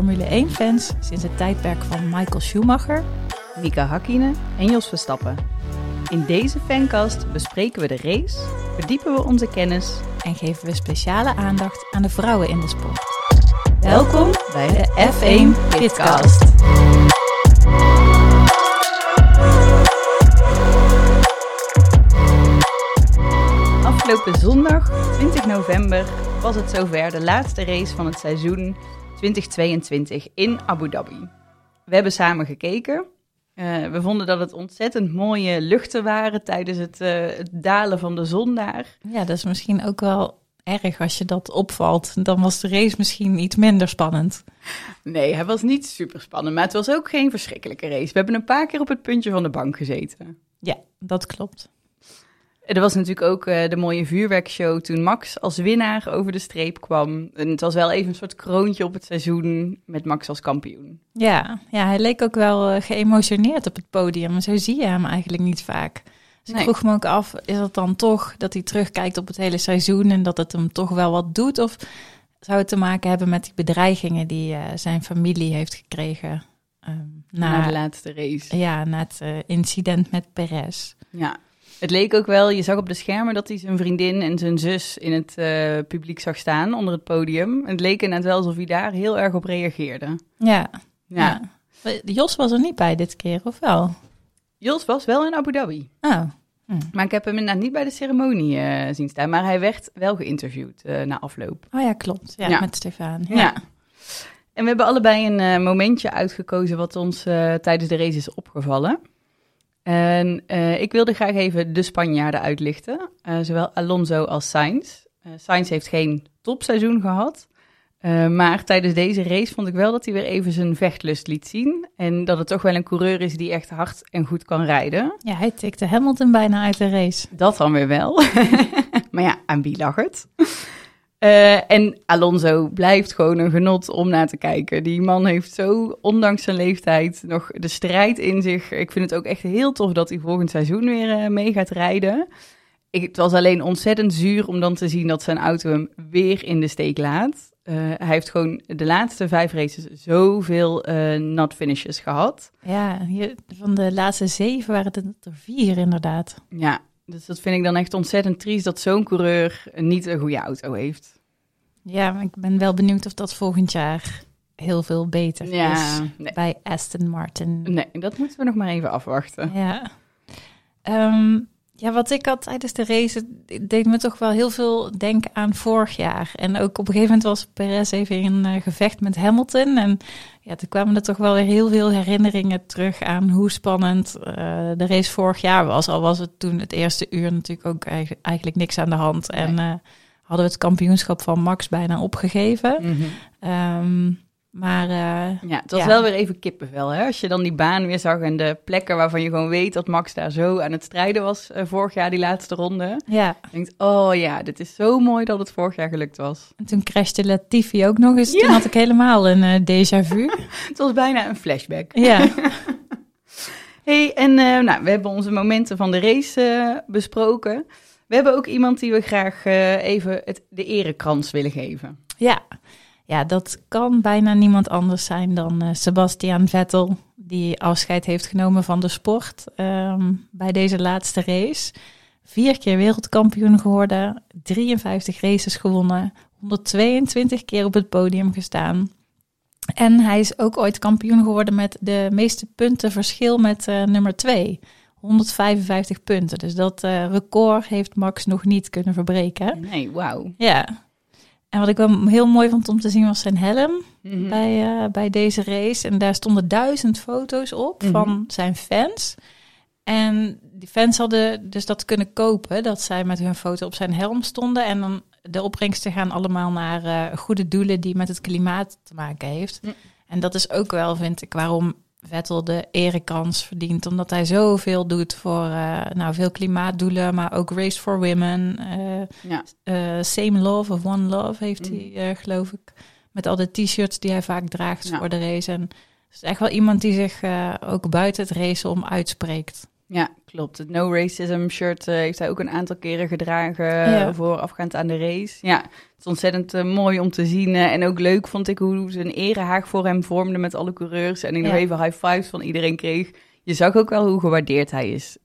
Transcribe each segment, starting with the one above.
Formule 1-fans sinds het tijdperk van Michael Schumacher. Mika Hakkinen en Jos Verstappen. In deze fancast bespreken we de race, verdiepen we onze kennis. En geven we speciale aandacht aan de vrouwen in de sport. Welkom bij de F1 Pitcast. Afgelopen zondag, 20 november, was het zover de laatste race van het seizoen 2022 in Abu Dhabi. We hebben samen gekeken. Eh, we vonden dat het ontzettend mooie luchten waren tijdens het, eh, het dalen van de zon daar. Ja, dat is misschien ook wel erg als je dat opvalt. Dan was de race misschien iets minder spannend. Nee, hij was niet super spannend, maar het was ook geen verschrikkelijke race. We hebben een paar keer op het puntje van de bank gezeten. Ja, dat klopt. Er was natuurlijk ook eh, de mooie vuurwerkshow toen Max als winnaar over de streep kwam. En het was wel even een soort kroontje op het seizoen met Max als kampioen. Ja, ja hij leek ook wel uh, geëmotioneerd op het podium. Maar zo zie je hem eigenlijk niet vaak. Dus ik vroeg me ook af, is het dan toch dat hij terugkijkt op het hele seizoen en dat het hem toch wel wat doet? Of zou het te maken hebben met die bedreigingen die eh, zijn familie heeft gekregen ehm, Na, na, de laatste race. ja, na het eh, incident met Perez? Ja. Het leek ook wel, je zag op de schermen dat hij zijn vriendin en zijn zus in het eh, publiek zag staan onder het podium. Het leek inderdaad wel alsof hij daar heel erg op reageerde. Ja, Ja. ja. Jos was er niet bij dit keer, of wel? Jos was wel in Abu Dhabi. Oh, Maar ik heb hem inderdaad niet bij de ceremonie eh, zien staan. Maar hij werd wel geïnterviewd eh, na afloop. oh ja, klopt. Ja, Ja. met Stefan. Ja. En we hebben allebei een momentje uitgekozen wat ons tijdens de race is opgevallen. En eh, ik wilde graag even de Spanjaarden uitlichten. Eh, zowel Alonso als Sainz. Eh, Sainz heeft geen topseizoen gehad. Eh, maar tijdens deze race vond ik wel dat hij weer even zijn vechtlust liet zien. En dat het toch wel een coureur is die echt hard en goed kan rijden. Ja, hij tikte Hamilton bijna uit de race. Dat dan weer wel. maar ja, aan wie lag het? Eh, en Alonso blijft gewoon een genot om naar te kijken. Die man heeft zo, ondanks zijn leeftijd, nog de strijd in zich. Ik vind het ook echt heel tof dat hij volgend seizoen weer eh, mee gaat rijden. Ik, het was alleen ontzettend zuur om dan te zien dat zijn auto hem weer in de steek laat. Eh, hij heeft gewoon de laatste vijf races zoveel not finishes gehad. Ja, hier, van de laatste zeven waren het er vier inderdaad. Ja, dus dat vind ik dan echt ontzettend triest dat zo'n coureur niet een goede auto heeft. Ja, maar ik ben wel benieuwd of dat volgend jaar heel veel beter is nee. bij Aston Martin. nee, dat moeten we nog maar even afwachten. Ja. Ehm, ja, wat ik had tijdens de race, deed me toch wel heel veel denken aan vorig jaar. En ook op een gegeven moment was Perez even in een eh, gevecht met Hamilton. En ja, toen kwamen er toch wel weer heel veel herinneringen terug aan hoe spannend eh, de race vorig jaar was. Al was het toen het eerste uur natuurlijk ook eigen- eigenlijk niks aan de hand. En eh, hadden we het kampioenschap van Max bijna opgegeven. Ehm, maar eh, Ja, het was Ja. wel weer even kippenvel, hè? Als je dan die baan weer zag en de plekken waarvan je gewoon weet dat Max daar zo aan het strijden was eh, vorig jaar, die laatste ronde. ja, Je denkt, oh ja, dit is zo mooi dat het vorig jaar gelukt was. en toen crashte Latifi ook nog eens. Ja. Toen had ik helemaal een eh, déjà vu. Het was bijna een flashback. ja. hey, en nou, we hebben onze momenten van de race besproken. We hebben ook iemand die we graag even het, de erekrans willen geven. Ja. Ja, dat kan bijna niemand anders zijn dan eh, Sebastian Vettel, die afscheid heeft genomen van de sport ehm, bij deze laatste race. Vier keer wereldkampioen geworden, 53 races gewonnen, 122 keer op het podium gestaan. En hij is ook ooit kampioen geworden met de meeste punten verschil met eh, nummer 2. 155 punten. Dus dat eh, record heeft Max nog niet kunnen verbreken. Nee, wauw. Ja. En wat ik wel heel mooi vond om te zien was zijn helm Mhm. bij, eh, bij deze race. En daar stonden duizend foto's op Mhm. van zijn fans. En die fans hadden dus dat kunnen kopen, dat zij met hun foto op zijn helm stonden. En dan de opbrengsten gaan allemaal naar eh, goede doelen die met het klimaat te maken heeft. Mm. En dat is ook wel, vind ik, waarom Vettel de erekrans verdient. Omdat hij zoveel doet voor eh, nou, veel klimaatdoelen, maar ook Race for Women. eh, Ja. eh, Same Love of One Love heeft Mm. hij, geloof ik. Met al de t-shirts die hij vaak draagt Ja. voor de race. En het is echt wel iemand die zich ook buiten het racen om uitspreekt. Ja, klopt. Het No Racism shirt eh, heeft hij ook een aantal keren gedragen Ja. uh, voorafgaand aan de race. Ja, het is ontzettend uh, mooi om te zien. Uh, en ook leuk vond ik hoe ze een erehaag voor hem vormden met alle coureurs. En ik nog even high fives van iedereen kreeg. Je zag ook wel hoe gewaardeerd hij is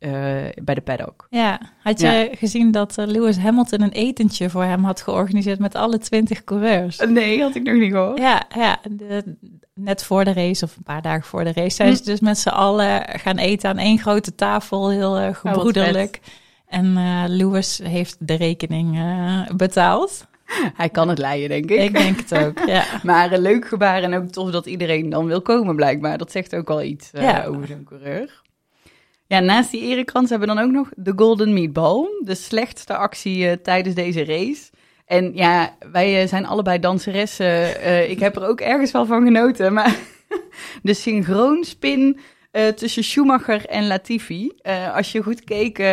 bij de paddock. Ja, had je Ja. gezien dat eh, Lewis Hamilton een etentje voor hem had georganiseerd met alle twintig coureurs? Nee, had ik nog niet gehoord. Ja, ja de, net voor de race of een paar dagen voor de race zijn Hm. ze dus met z'n allen gaan eten aan één grote tafel, heel uh, gebroederlijk. en uh, Lewis heeft de rekening uh, betaald. Hij kan het leiden, denk ik. Ik denk het ook, ja. Maar een leuk gebaar en ook tof dat iedereen dan wil komen, blijkbaar. Dat zegt ook al iets Ja. over zo'n coureur. Ja, naast die erekrans hebben we dan ook nog de Golden Meatball. De slechtste actie tijdens deze race. En ja, wij uh, zijn allebei danseressen. Uh, ik heb er ook ergens wel van genoten. Maar de synchroonspin uh, tussen Schumacher en Latifi. Uh, als je goed keek, uh,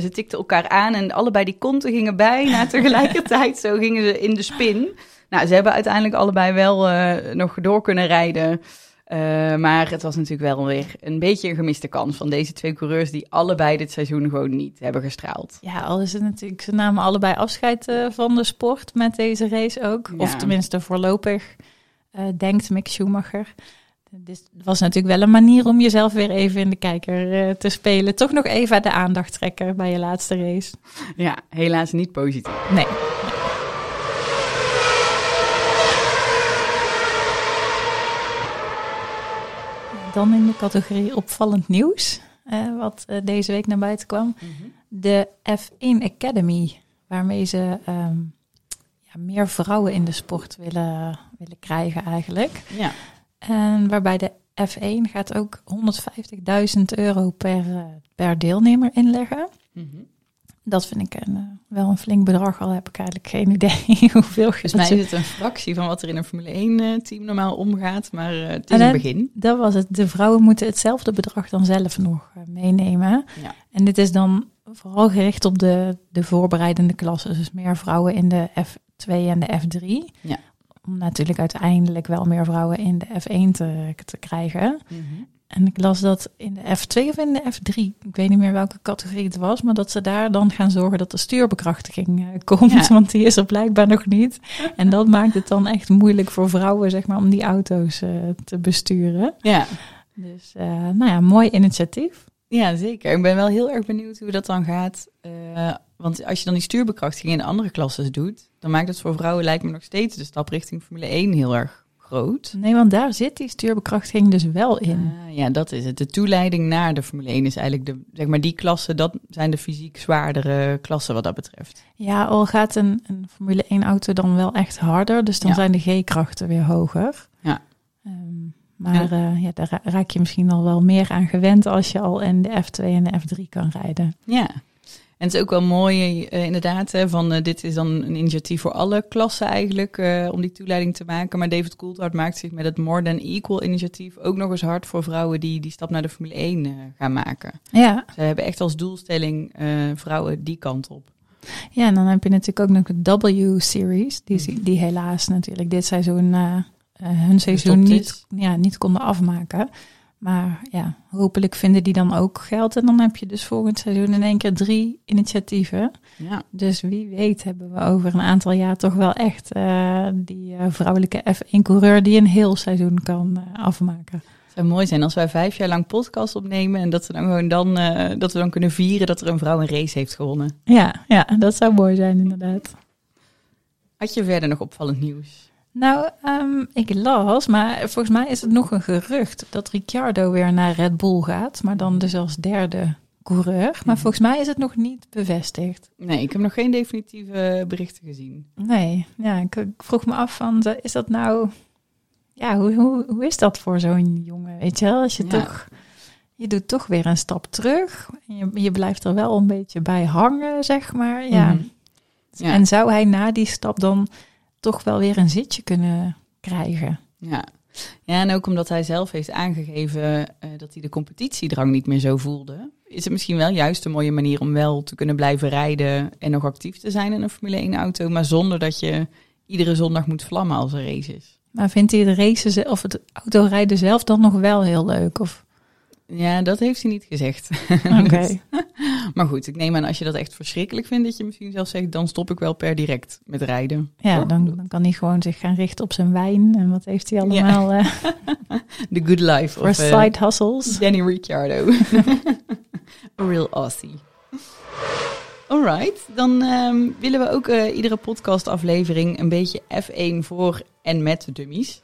ze tikten elkaar aan en allebei die konten gingen bijna tegelijkertijd. Zo gingen ze in de spin. Nou, ze hebben uiteindelijk allebei wel nog door kunnen rijden. Uh, maar het was natuurlijk wel weer een beetje een gemiste kans van deze twee coureurs die allebei dit seizoen gewoon niet hebben gestraald. Ja, al is het natuurlijk, ze namen allebei afscheid uh, van de sport met deze race ook. Ja. Of tenminste voorlopig, uh, denkt Mick Schumacher. Dit was natuurlijk wel een manier om jezelf weer even in de kijker te spelen. Toch nog even de aandacht trekken bij je laatste race. Ja, helaas niet positief. Nee. Dan in de categorie opvallend nieuws, uh, wat uh, deze week naar buiten kwam. Mm -hmm. De F1 Academy, waarmee ze um, ja, meer vrouwen in de sport willen, willen krijgen eigenlijk. Ja. En waarbij de F1 gaat ook 150.000 euro per, uh, per deelnemer inleggen. Mm -hmm. Dat vind ik een, uh, wel een flink bedrag, al heb ik eigenlijk geen idee hoeveel. Volgens mij is het een fractie van wat er in een Formule 1-team normaal omgaat, maar uh, het is en een begin. Dat was het. De vrouwen moeten hetzelfde bedrag dan zelf nog meenemen. Ja. En dit is dan vooral gericht op de, de voorbereidende klassen. Dus meer vrouwen in de F2 en de F3. Ja. Om natuurlijk uiteindelijk wel meer vrouwen in de F1 te, te krijgen. Mm -hmm. En ik las dat in de F2 of in de F3, ik weet niet meer welke categorie het was, maar dat ze daar dan gaan zorgen dat de stuurbekrachtiging uh, komt, Ja. want die is er blijkbaar nog niet. En dat maakt het dan echt moeilijk voor vrouwen, zeg maar, om die auto's uh, te besturen. Ja. Dus, uh, nou ja, mooi initiatief. Ja, zeker. Ik ben wel heel erg benieuwd hoe dat dan gaat. Uh, want als je dan die stuurbekrachtiging in de andere klassen doet, dan maakt het voor vrouwen lijkt me nog steeds de stap richting Formule 1 heel erg groot. Nee, want daar zit die stuurbekrachtiging dus wel in. Uh, ja, dat is het. De toeleiding naar de Formule 1 is eigenlijk de, zeg maar, die klassen, dat zijn de fysiek zwaardere klassen wat dat betreft. Ja, al gaat een, een Formule 1 auto dan wel echt harder, dus dan Ja. zijn de G-krachten weer hoger. Ja. Um, maar ja. Uh, ja, daar raak je misschien al wel meer aan gewend als je al in de F2 en de F3 kan rijden. Ja. En het is ook wel mooi, uh, inderdaad, hè, van uh, dit is dan een initiatief voor alle klassen eigenlijk, uh, om die toeleiding te maken. Maar David Coulthard maakt zich met het More Than Equal initiatief ook nog eens hard voor vrouwen die die stap naar de Formule 1 uh, gaan maken. Ja. Ze hebben echt als doelstelling vrouwen die kant op. Ja, en dan heb je natuurlijk ook nog de W-series, die, die helaas natuurlijk dit seizoen hun seizoen niet, ja, niet konden afmaken. Maar ja, hopelijk vinden die dan ook geld. En dan heb je dus volgend seizoen in één keer drie initiatieven. Ja. Dus wie weet hebben we over een aantal jaar toch wel echt uh, die uh, vrouwelijke F1-coureur die een heel seizoen kan uh, afmaken. Het zou mooi zijn als wij vijf jaar lang podcast opnemen en dat we dan gewoon dan, dat we dan kunnen vieren dat er een vrouw een race heeft gewonnen. Ja, ja, dat zou mooi zijn inderdaad. Had je verder nog opvallend nieuws? Nou, um, ik las, maar volgens mij is het nog een gerucht dat Ricciardo weer naar Red Bull gaat, maar dan dus als derde coureur. Maar volgens mij is het nog niet bevestigd. Nee, ik heb nog geen definitieve berichten gezien. Nee, ja, ik, ik vroeg me af van, is dat nou, ja, hoe, hoe, hoe is dat voor zo'n jongen, weet je wel? Als je Ja. toch, je doet toch weer een stap terug en je, je blijft er wel een beetje bij hangen, zeg maar, ja. Mhm. Ja. En zou hij na die stap dan toch wel weer een zitje kunnen krijgen? Ja. ja, en ook omdat hij zelf heeft aangegeven eh, dat hij de competitiedrang niet meer zo voelde, is het misschien wel juist een mooie manier om wel te kunnen blijven rijden en nog actief te zijn in een Formule 1 auto, maar zonder dat je iedere zondag moet vlammen als er race is. Maar vindt hij het racen ze- of het autorijden zelf dan nog wel heel leuk? Of, Ja, dat heeft hij niet gezegd. Oké. Dus- maar goed, ik neem aan als je dat echt verschrikkelijk vindt, dat je misschien zelf zegt, dan stop ik wel per direct met rijden. Ja, dan, dan kan hij gewoon zich gaan richten op zijn wijn. En wat heeft hij allemaal eh, The good life voor of eh, side hustles? Danny Ricciardo. A real Aussie. Alright, dan ehm, willen we ook eh, iedere podcastaflevering een beetje F1 voor en met dummies.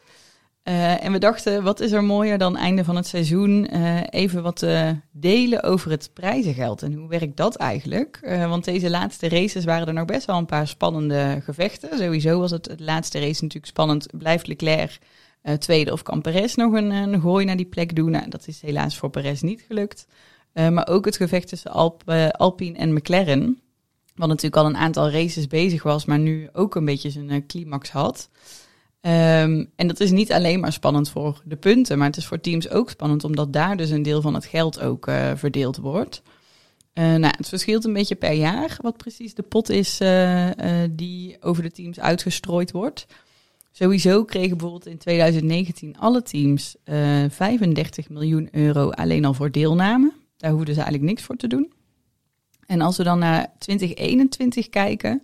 Eh, en we dachten, wat is er mooier dan einde van het seizoen eh, even wat te delen over het prijzengeld. En hoe werkt dat eigenlijk? Eh, want deze laatste races waren er nog best wel een paar spannende gevechten. Sowieso was het, het laatste race natuurlijk spannend. Blijft Leclerc tweede of kan Perez nog een, een gooi naar die plek doen? Nou, dat is helaas voor Perez niet gelukt. Maar ook het gevecht tussen Alp, Alpine en McLaren. Wat natuurlijk al een aantal races bezig was, maar nu ook een beetje zijn climax had. Ehm, en dat is niet alleen maar spannend voor de punten, maar het is voor teams ook spannend, omdat daar dus een deel van het geld ook eh, verdeeld wordt. Eh, nou, het verschilt een beetje per jaar wat precies de pot is eh, die over de teams uitgestrooid wordt. Sowieso kregen bijvoorbeeld in 2019 alle teams eh 35 miljoen euro alleen al voor deelname. Daar hoefden ze eigenlijk niks voor te doen. En als we dan naar 2021 kijken,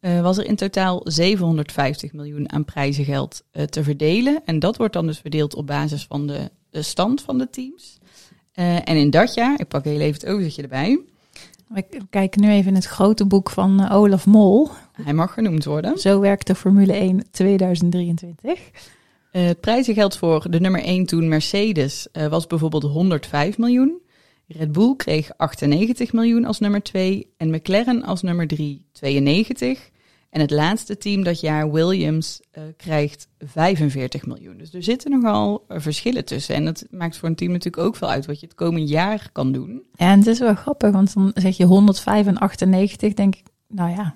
eh, was er in totaal 750 miljoen aan prijzengeld eh, te verdelen. En dat wordt dan dus verdeeld op basis van de, de stand van de teams. Eh, en in dat jaar, ik pak heel even het overzichtje erbij, We kijken nu even in het grote boek van Olaf Mol. hij mag genoemd worden. Zo werkt de Formule 1 2023. Eh, het prijzengeld voor de nummer 1 toen Mercedes was bijvoorbeeld 105 miljoen. Red Bull kreeg 98 miljoen als nummer 2 en McLaren als nummer 3 92. En het laatste team dat jaar, Williams, eh, krijgt 45 miljoen. Dus er zitten nogal eh, verschillen tussen. En dat maakt voor een team natuurlijk ook veel uit wat je het komend jaar kan doen. En het is wel grappig, want dan zeg je 105 en 98, denk ik, nou ja,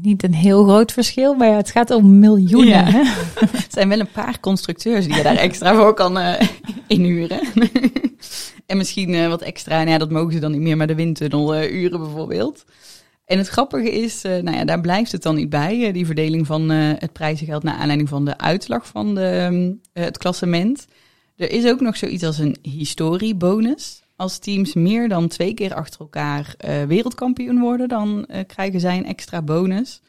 niet een heel groot verschil, maar het gaat om miljoenen. Ja. Hè? Er zijn wel een paar constructeurs die je daar extra voor kan eh, inhuren. en misschien eh, wat extra, nou ja, dat mogen ze dan niet meer, maar de windtunnel eh, uren bijvoorbeeld. En het grappige is, eh, nou ja, daar blijft het dan niet bij, die verdeling van het prijzengeld naar aanleiding van de uitslag van de, het klassement. Er is ook nog zoiets als een historiebonus. Als teams meer dan twee keer achter elkaar eh, wereldkampioen worden, dan eh, krijgen zij een extra bonus.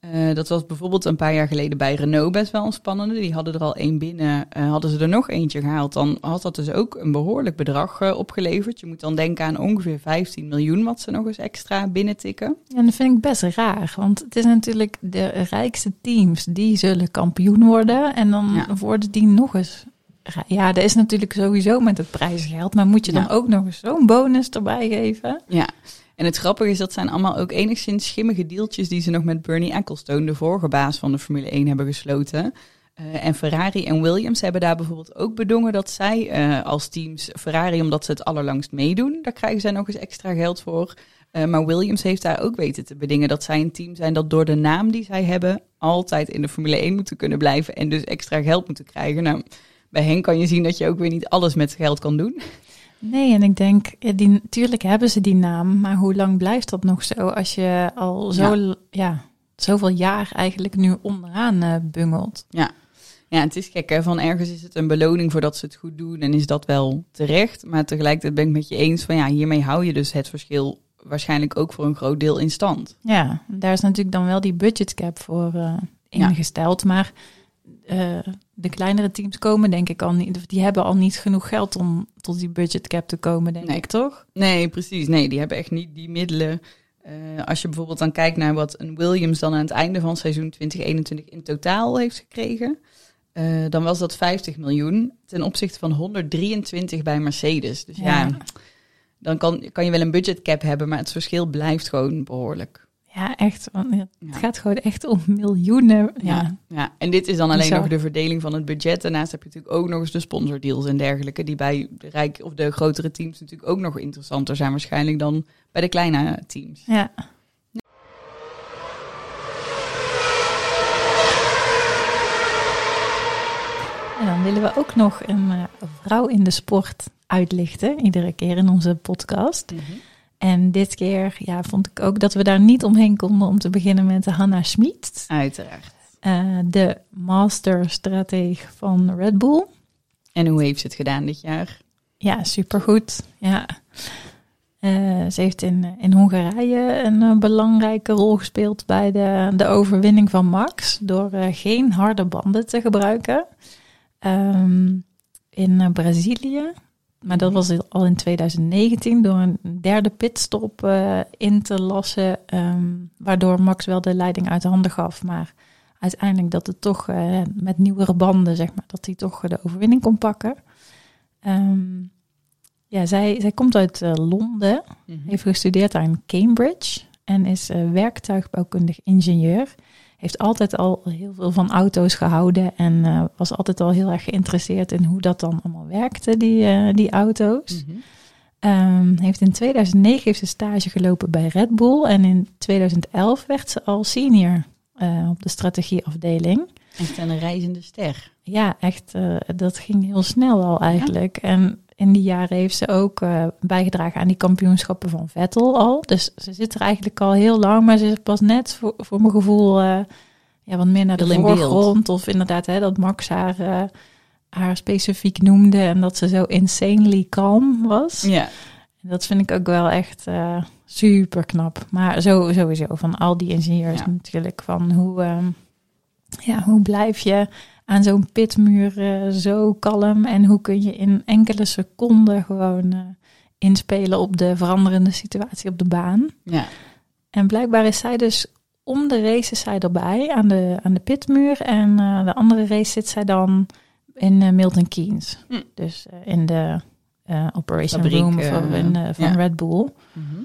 Eh, dat was bijvoorbeeld een paar jaar geleden bij Renault best wel een spannende. Die hadden er al één binnen. Hadden ze er nog eentje gehaald, dan had dat dus ook een behoorlijk bedrag opgeleverd. Je moet dan denken aan ongeveer 15 miljoen wat ze nog eens extra binnentikken. En dat vind ik best raar, want het is natuurlijk de rijkste teams die zullen kampioen worden en dan Ja. worden die nog eens. Ja, dat is natuurlijk sowieso met het prijsgeld, maar moet je dan Ja. ook nog eens zo'n bonus erbij geven? Ja, en het grappige is dat zijn allemaal ook enigszins schimmige deeltjes die ze nog met Bernie Ecclestone, de vorige baas van de Formule 1, hebben gesloten. Eh, en Ferrari en Williams hebben daar bijvoorbeeld ook bedongen dat zij eh, als teams, Ferrari omdat ze het allerlangst meedoen, daar krijgen zij nog eens extra geld voor. Eh, maar Williams heeft daar ook weten te bedingen dat zij een team zijn dat door de naam die zij hebben altijd in de Formule 1 moeten kunnen blijven en dus extra geld moeten krijgen. Nou, bij hen kan je zien dat je ook weer niet alles met geld kan doen. Nee, en ik denk, ja, die, natuurlijk hebben ze die naam, maar hoe lang blijft dat nog zo als je al zo, ja. zoveel jaar eigenlijk nu onderaan eh, bungelt? Ja, het is gek hè. Van ergens is het een beloning voordat ze het goed doen en is dat wel terecht. Maar tegelijkertijd ben ik met je eens van ja, hiermee hou je dus het verschil waarschijnlijk ook voor een groot deel in stand. Ja, daar is natuurlijk dan wel die budgetcap voor eh, ingesteld, maar eh, de kleinere teams komen denk ik al niet, die hebben al niet genoeg geld om tot die budgetcap te komen, denk Nee. ik toch? Nee, precies. Nee, die hebben echt niet die middelen. Eh, als je bijvoorbeeld dan kijkt naar wat een Williams dan aan het einde van seizoen 2021 in totaal heeft gekregen. eh, dan was dat 50 miljoen ten opzichte van 123 bij Mercedes. Dus ja, Ja. dan kan, kan je wel een budgetcap hebben, maar het verschil blijft gewoon behoorlijk. Ja, echt. want het Ja. gaat gewoon echt om miljoenen. Ja, Ja, ja, en dit is dan alleen nog de verdeling van het budget. Daarnaast heb je natuurlijk ook nog eens de sponsordeals en dergelijke, die bij de rijk of de grotere teams natuurlijk ook nog interessanter zijn waarschijnlijk dan bij de kleine teams. ja. En dan willen we ook nog een eh, vrouw in de sport uitlichten, iedere keer in onze podcast. En dit keer ja, vond ik ook dat we daar niet omheen konden om te beginnen met Hannah Schmid, Uiteraard. eh, de masterstrateeg van Red Bull. En hoe heeft ze het gedaan dit jaar? Ja, supergoed. Ja. Eh, ze heeft in, in Hongarije een eh, belangrijke rol gespeeld bij de, de overwinning van Max door geen harde banden te gebruiken. Ehm, in Brazilië, maar dat was al in 2019, door een derde pitstop eh, in te lassen, ehm, waardoor Max wel de leiding uit de handen gaf, maar uiteindelijk dat het toch eh, met nieuwere banden, zeg maar, dat hij toch de overwinning kon pakken. Ehm, ja, zij, zij komt uit eh, Londen, Mhm. heeft gestudeerd aan Cambridge en is werktuigbouwkundig ingenieur. Heeft altijd al heel veel van auto's gehouden en eh, was altijd al heel erg geïnteresseerd in hoe dat dan allemaal werkte, die, eh, die auto's. Mhm. Ehm, heeft in 2009 heeft ze stage gelopen bij Red Bull en in 2011 werd ze al senior eh, op de strategieafdeling. Echt een reizende ster. Ja, echt, dat ging heel snel al eigenlijk. En in die jaren heeft ze ook eh, bijgedragen aan die kampioenschappen van Vettel al. Dus ze zit er eigenlijk al heel lang, maar ze is pas net voor, voor mijn gevoel eh, ja, wat meer naar de voorgrond. Of inderdaad, hè, dat Max haar, eh, haar specifiek noemde en dat ze zo insanely calm was. Ja. Dat vind ik ook wel echt super knap. Maar zo, sowieso van al die ingenieurs Ja. natuurlijk. Van hoe, ehm, ja, hoe blijf je aan zo'n pitmuur eh, zo kalm? En hoe kun je in enkele seconden gewoon eh, inspelen op de veranderende situatie op de baan? Ja. En blijkbaar is zij dus om de race is zij erbij aan de, aan de pitmuur. En eh, de andere race zit zij dan in Milton Keynes. Hm. Dus in de operation Fabriek, room van, van ja. Red Bull. Mhm.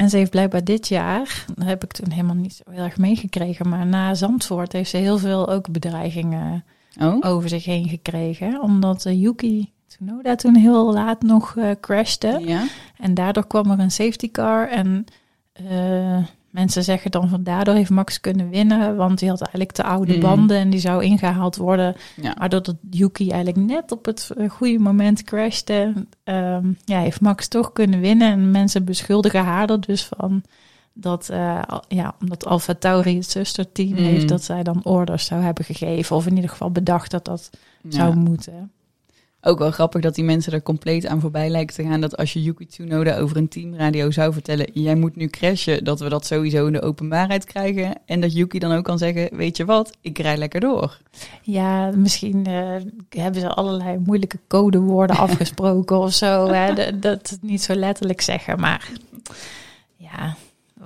En ze heeft blijkbaar dit jaar, dat heb ik toen helemaal niet zo heel erg meegekregen, maar na Zandvoort heeft ze heel veel ook bedreigingen Oh. over zich heen gekregen. Omdat eh, Yuki Tsunoda toen heel laat nog eh, crashte. Ja. En daardoor kwam er een safety car. En eh, mensen zeggen dan van daardoor heeft Max kunnen winnen. Want die had eigenlijk te oude Mhm. banden en die zou ingehaald worden. Ja. Maar doordat Yuki eigenlijk net op het eh, goede moment crashte, ehm, ja, heeft Max toch kunnen winnen. En mensen beschuldigen haar er dus van dat, eh, ja, omdat Alfa Tauri het zusterteam Mhm. heeft, dat zij dan orders zou hebben gegeven. Of in ieder geval bedacht dat dat zou moeten. Ook wel grappig dat die mensen er compleet aan voorbij lijken te gaan. Dat als je Yuki Tsunoda over een teamradio zou vertellen... jij moet nu crashen, dat we dat sowieso in de openbaarheid krijgen. En dat Yuki dan ook kan zeggen, weet je wat, ik rij lekker door. Ja, misschien eh, hebben ze allerlei moeilijke codewoorden afgesproken of zo. Hè, dat, dat niet zo letterlijk zeggen, maar ja.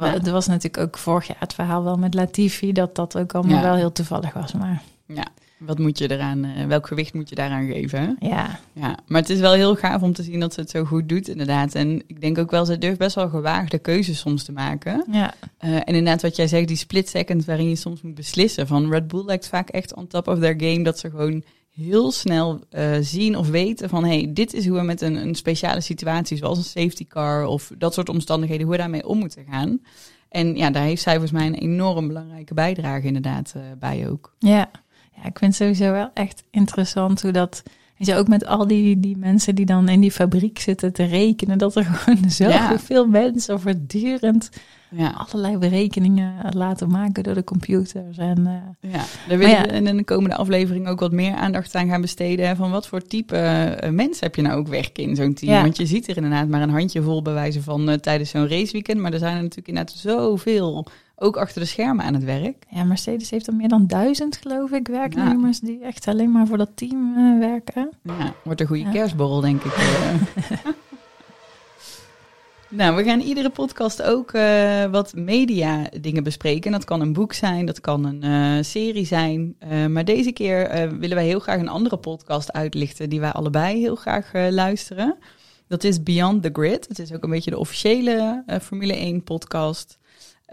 Er was natuurlijk ook vorig jaar het verhaal wel met Latifi, dat dat ook allemaal Ja. wel heel toevallig was. Maar Ja, wat moet je eraan, eh, welk gewicht moet je daaraan geven? Ja, Ja, maar het is wel heel gaaf om te zien dat ze het zo goed doet, inderdaad. En ik denk ook wel, ze durft best wel gewaagde keuzes soms te maken. ja, Eh, en inderdaad, wat jij zegt, die split second waarin je soms moet beslissen. Van Red Bull lijkt vaak echt on top of their game. Dat ze gewoon heel snel eh, zien of weten van... hey, dit is hoe we met een, een speciale situatie, zoals een safety car... of dat soort omstandigheden, hoe we daarmee om moeten gaan. En ja, daar heeft zij volgens mij een enorm belangrijke bijdrage inderdaad bij ook. ja. Ja, ik vind het sowieso wel echt interessant hoe dat... Weet je, ook met al die, die mensen die dan in die fabriek zitten te rekenen... dat er gewoon zoveel mensen voortdurend Ja, allerlei berekeningen laten maken door de computers. En eh, ja. daar willen ja. we in de komende aflevering ook wat meer aandacht aan gaan besteden. Van wat voor type eh, mensen heb je nou ook werken in zo'n team? Ja. Want je ziet er inderdaad maar een handjevol bewijzen van eh, tijdens zo'n raceweekend. Maar er zijn er natuurlijk inderdaad zoveel, ook achter de schermen aan het werk. Ja, Mercedes heeft er meer dan duizend, geloof ik, werknemers die echt alleen maar voor dat team eh, werken. Ja, wordt een goede Ja. kerstborrel, denk ik. eh. nou, we gaan iedere podcast ook eh, wat media dingen bespreken. Dat kan een boek zijn, dat kan een serie zijn. Maar deze keer willen wij heel graag een andere podcast uitlichten die wij allebei heel graag luisteren. Dat is Beyond the Grid. Het is ook een beetje de officiële Formule 1 podcast.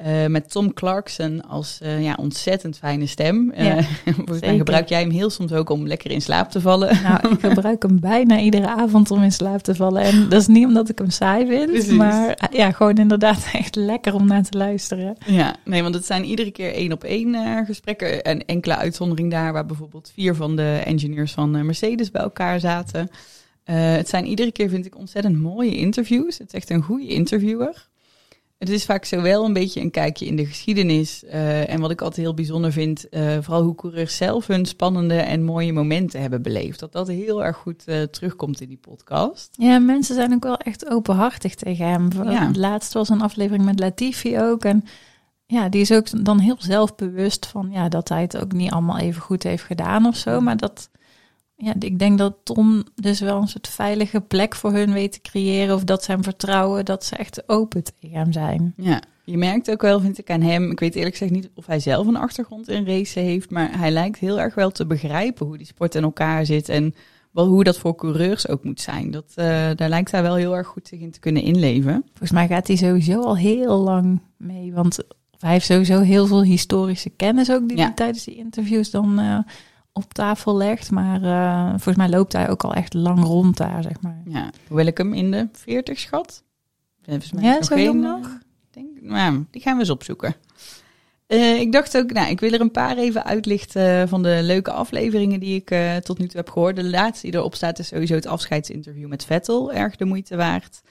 Eh, met Tom Clarkson als eh, ja, ontzettend fijne stem. Eh, Ja, gebruik jij hem heel soms ook om lekker in slaap te vallen. Nou, ik gebruik hem bijna iedere avond om in slaap te vallen. En dat is niet omdat ik hem saai vind, Precies. maar ja, gewoon inderdaad echt lekker om naar te luisteren. Ja, nee, want het zijn iedere keer één op één gesprekken. En enkele uitzondering daar, waar bijvoorbeeld vier van de engineers van Mercedes bij elkaar zaten. Het zijn iedere keer, vind ik, ontzettend mooie interviews. Het is echt een goede interviewer. Het is vaak zowel een beetje een kijkje in de geschiedenis. eh, en wat ik altijd heel bijzonder vind, eh, vooral hoe coureurs zelf hun spannende en mooie momenten hebben beleefd. Dat dat heel erg goed eh, terugkomt in die podcast. Ja, mensen zijn ook wel echt openhartig tegen hem. Ja. Laatst was een aflevering met Latifi ook. En ja, die is ook dan heel zelfbewust van ja, dat hij het ook niet allemaal even goed heeft gedaan of zo. Maar dat, ja, ik denk dat Tom dus wel een soort veilige plek voor hun weet te creëren. Of dat ze hem vertrouwen, dat ze echt open tegen hem zijn. Ja, je merkt ook wel, vind ik aan hem. Ik weet eerlijk gezegd niet of hij zelf een achtergrond in racen heeft. Maar hij lijkt heel erg wel te begrijpen hoe die sport in elkaar zit. En wel hoe dat voor coureurs ook moet zijn. Dat, eh, daar lijkt hij wel heel erg goed zich in te kunnen inleven. Volgens mij gaat hij sowieso al heel lang mee. Want hij heeft sowieso heel veel historische kennis ook die Ja. hij tijdens die interviews dan eh, op tafel legt. Maar eh, volgens mij loopt hij ook al echt lang rond daar, zeg maar. Ja, hoewel ik hem in de 40 schat. Volgens mij Ja, zo nog jong geen, nog? eh, Denk, nou, die gaan we eens opzoeken. Eh, ik dacht ook, nou, ik wil er een paar even uitlichten van de leuke afleveringen die ik tot nu toe heb gehoord. De laatste die erop staat is sowieso het afscheidsinterview met Vettel, erg de moeite waard.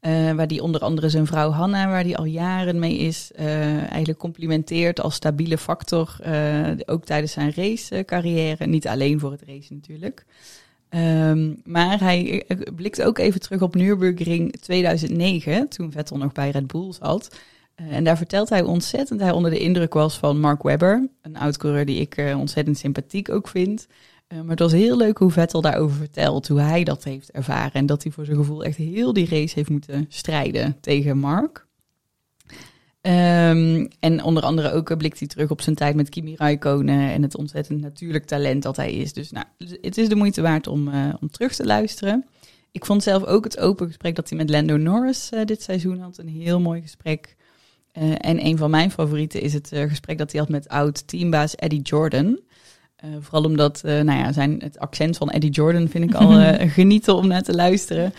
Eh, waar die onder andere zijn vrouw Hanna, waar die al jaren mee is, eh, eigenlijk complimenteert als stabiele factor. eh, ook tijdens zijn racecarrière. Niet alleen voor het racen natuurlijk. Ehm, maar hij blikt ook even terug op Nürburgring 2009, toen Vettel nog bij Red Bull zat. En daar vertelt hij ontzettend hij onder de indruk was van Mark Webber, een oud-coureur die ik ontzettend sympathiek ook vind. Eh, maar het was heel leuk hoe Vettel daarover vertelt, hoe hij dat heeft ervaren. En dat hij voor zijn gevoel echt heel die race heeft moeten strijden tegen Mark. Ehm, en onder andere ook eh, blikt hij terug op zijn tijd met Kimi Räikkönen en het ontzettend natuurlijk talent dat hij is. Dus nou, dus het is de moeite waard om, eh, om terug te luisteren. Ik vond zelf ook het open gesprek dat hij met Lando Norris dit seizoen had een heel mooi gesprek. En een van mijn favorieten is het gesprek dat hij had met oud-teambaas Eddie Jordan. Eh, vooral omdat eh, nou ja, zijn, het accent van Eddie Jordan vind ik al eh, genieten om naar te luisteren.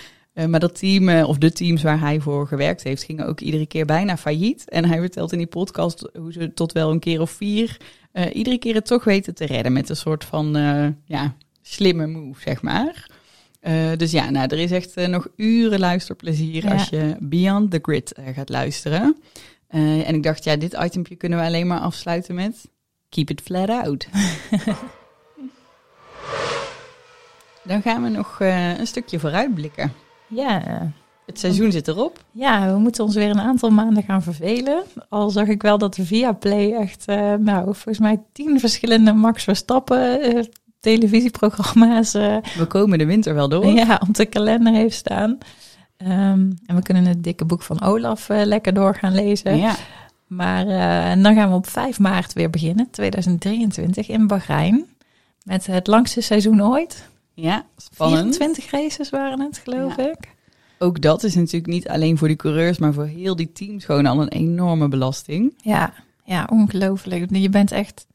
Maar dat team, of de teams waar hij voor gewerkt heeft, gingen ook iedere keer bijna failliet. En hij vertelt in die podcast hoe ze tot wel een keer of vier iedere keer het toch weten te redden met een soort van ja, slimme move, zeg maar. Dus ja, nou, er is echt nog uren luisterplezier Ja. als je Beyond the Grid gaat luisteren. En ik dacht, ja, dit itempje kunnen we alleen maar afsluiten met Keep it flat out. Dan gaan we nog eh, een stukje vooruitblikken. Ja, Het seizoen zit erop. ja, we moeten ons weer een aantal maanden gaan vervelen. Al zag ik wel dat de Viaplay echt, eh, nou, volgens mij tien verschillende Max Verstappen eh, televisieprogramma's We komen de winter wel door. ja, op de kalender heeft staan. Ehm, en we kunnen het dikke boek van Olaf lekker door gaan lezen. Ja. Maar eh, en dan gaan we op 5 maart weer beginnen, 2023 in Bahrein. Met het langste seizoen ooit. ja, spannend. 24 races waren het, geloof Ja. ik. Ook dat is natuurlijk niet alleen voor die coureurs, maar voor heel die teams gewoon al een enorme belasting. Ja, ja, ongelooflijk. Je bent echt,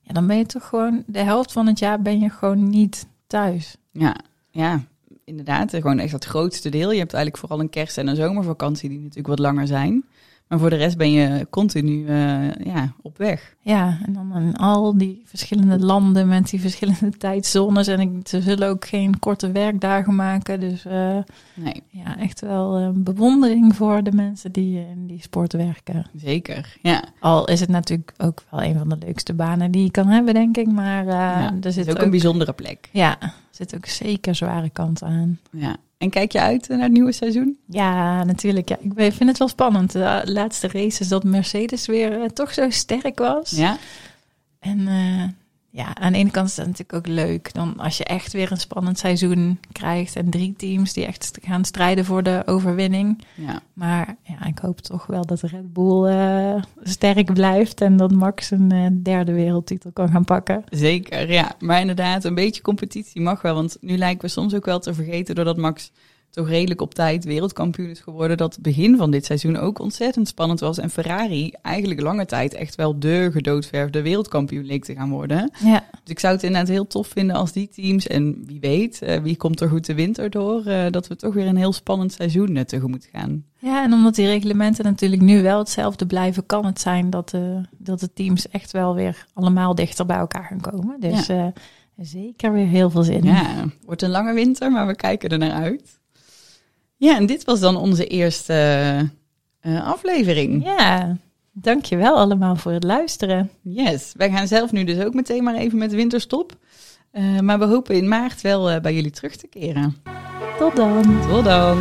ja, dan ben je toch gewoon, de helft van het jaar ben je gewoon niet thuis. Ja, ja, inderdaad. Gewoon echt het grootste deel. Je hebt eigenlijk vooral een kerst- en een zomervakantie die natuurlijk wat langer zijn. Maar voor de rest ben je continu eh, ja, op weg. Ja, en dan in al die verschillende landen met die verschillende tijdzones. En ik, ze zullen ook geen korte werkdagen maken. Dus eh, Nee, ja, echt wel eh, bewondering voor de mensen die in die sport werken. zeker. Ja, Al is het natuurlijk ook wel een van de leukste banen die je kan hebben, denk ik. Maar ja. er zit ook ook, een bijzondere plek. ja, er zit ook zeker zware kant aan. Ja. En kijk je uit naar het nieuwe seizoen? Ja, natuurlijk. Ja. Ik vind het wel spannend. De laatste races dat Mercedes weer eh, toch zo sterk was. Ja, En eh, ja, aan de ene kant is dat natuurlijk ook leuk. Dan als je echt weer een spannend seizoen krijgt. En drie teams die echt gaan strijden voor de overwinning. ja. Maar ja, ik hoop toch wel dat Red Bull eh, sterk blijft. En dat Max een eh, derde wereldtitel kan gaan pakken. Zeker, ja. Maar inderdaad, een beetje competitie mag wel. Want nu lijken we soms ook wel te vergeten, doordat Max toch redelijk op tijd wereldkampioen is geworden, dat het begin van dit seizoen ook ontzettend spannend was. En Ferrari eigenlijk lange tijd echt wel de gedoodverfde wereldkampioen leek te gaan worden. Ja, Dus ik zou het inderdaad heel tof vinden als die teams, en wie weet, eh, wie komt er goed de winter door, eh, dat we toch weer een heel spannend seizoen eh, tegemoet gaan. ja en omdat die reglementen natuurlijk nu wel hetzelfde blijven, kan het zijn dat de, dat de teams echt wel weer allemaal dichter bij elkaar gaan komen. Dus zeker weer heel veel zin. Ja, wordt een lange winter, maar we kijken er naar uit. Ja, en dit was dan onze eerste eh, aflevering. Ja, dankjewel allemaal voor het luisteren. Yes, wij gaan zelf nu dus ook meteen maar even met winterstop. Uh, maar we hopen in maart wel uh, bij jullie terug te keren. Tot dan. Tot dan.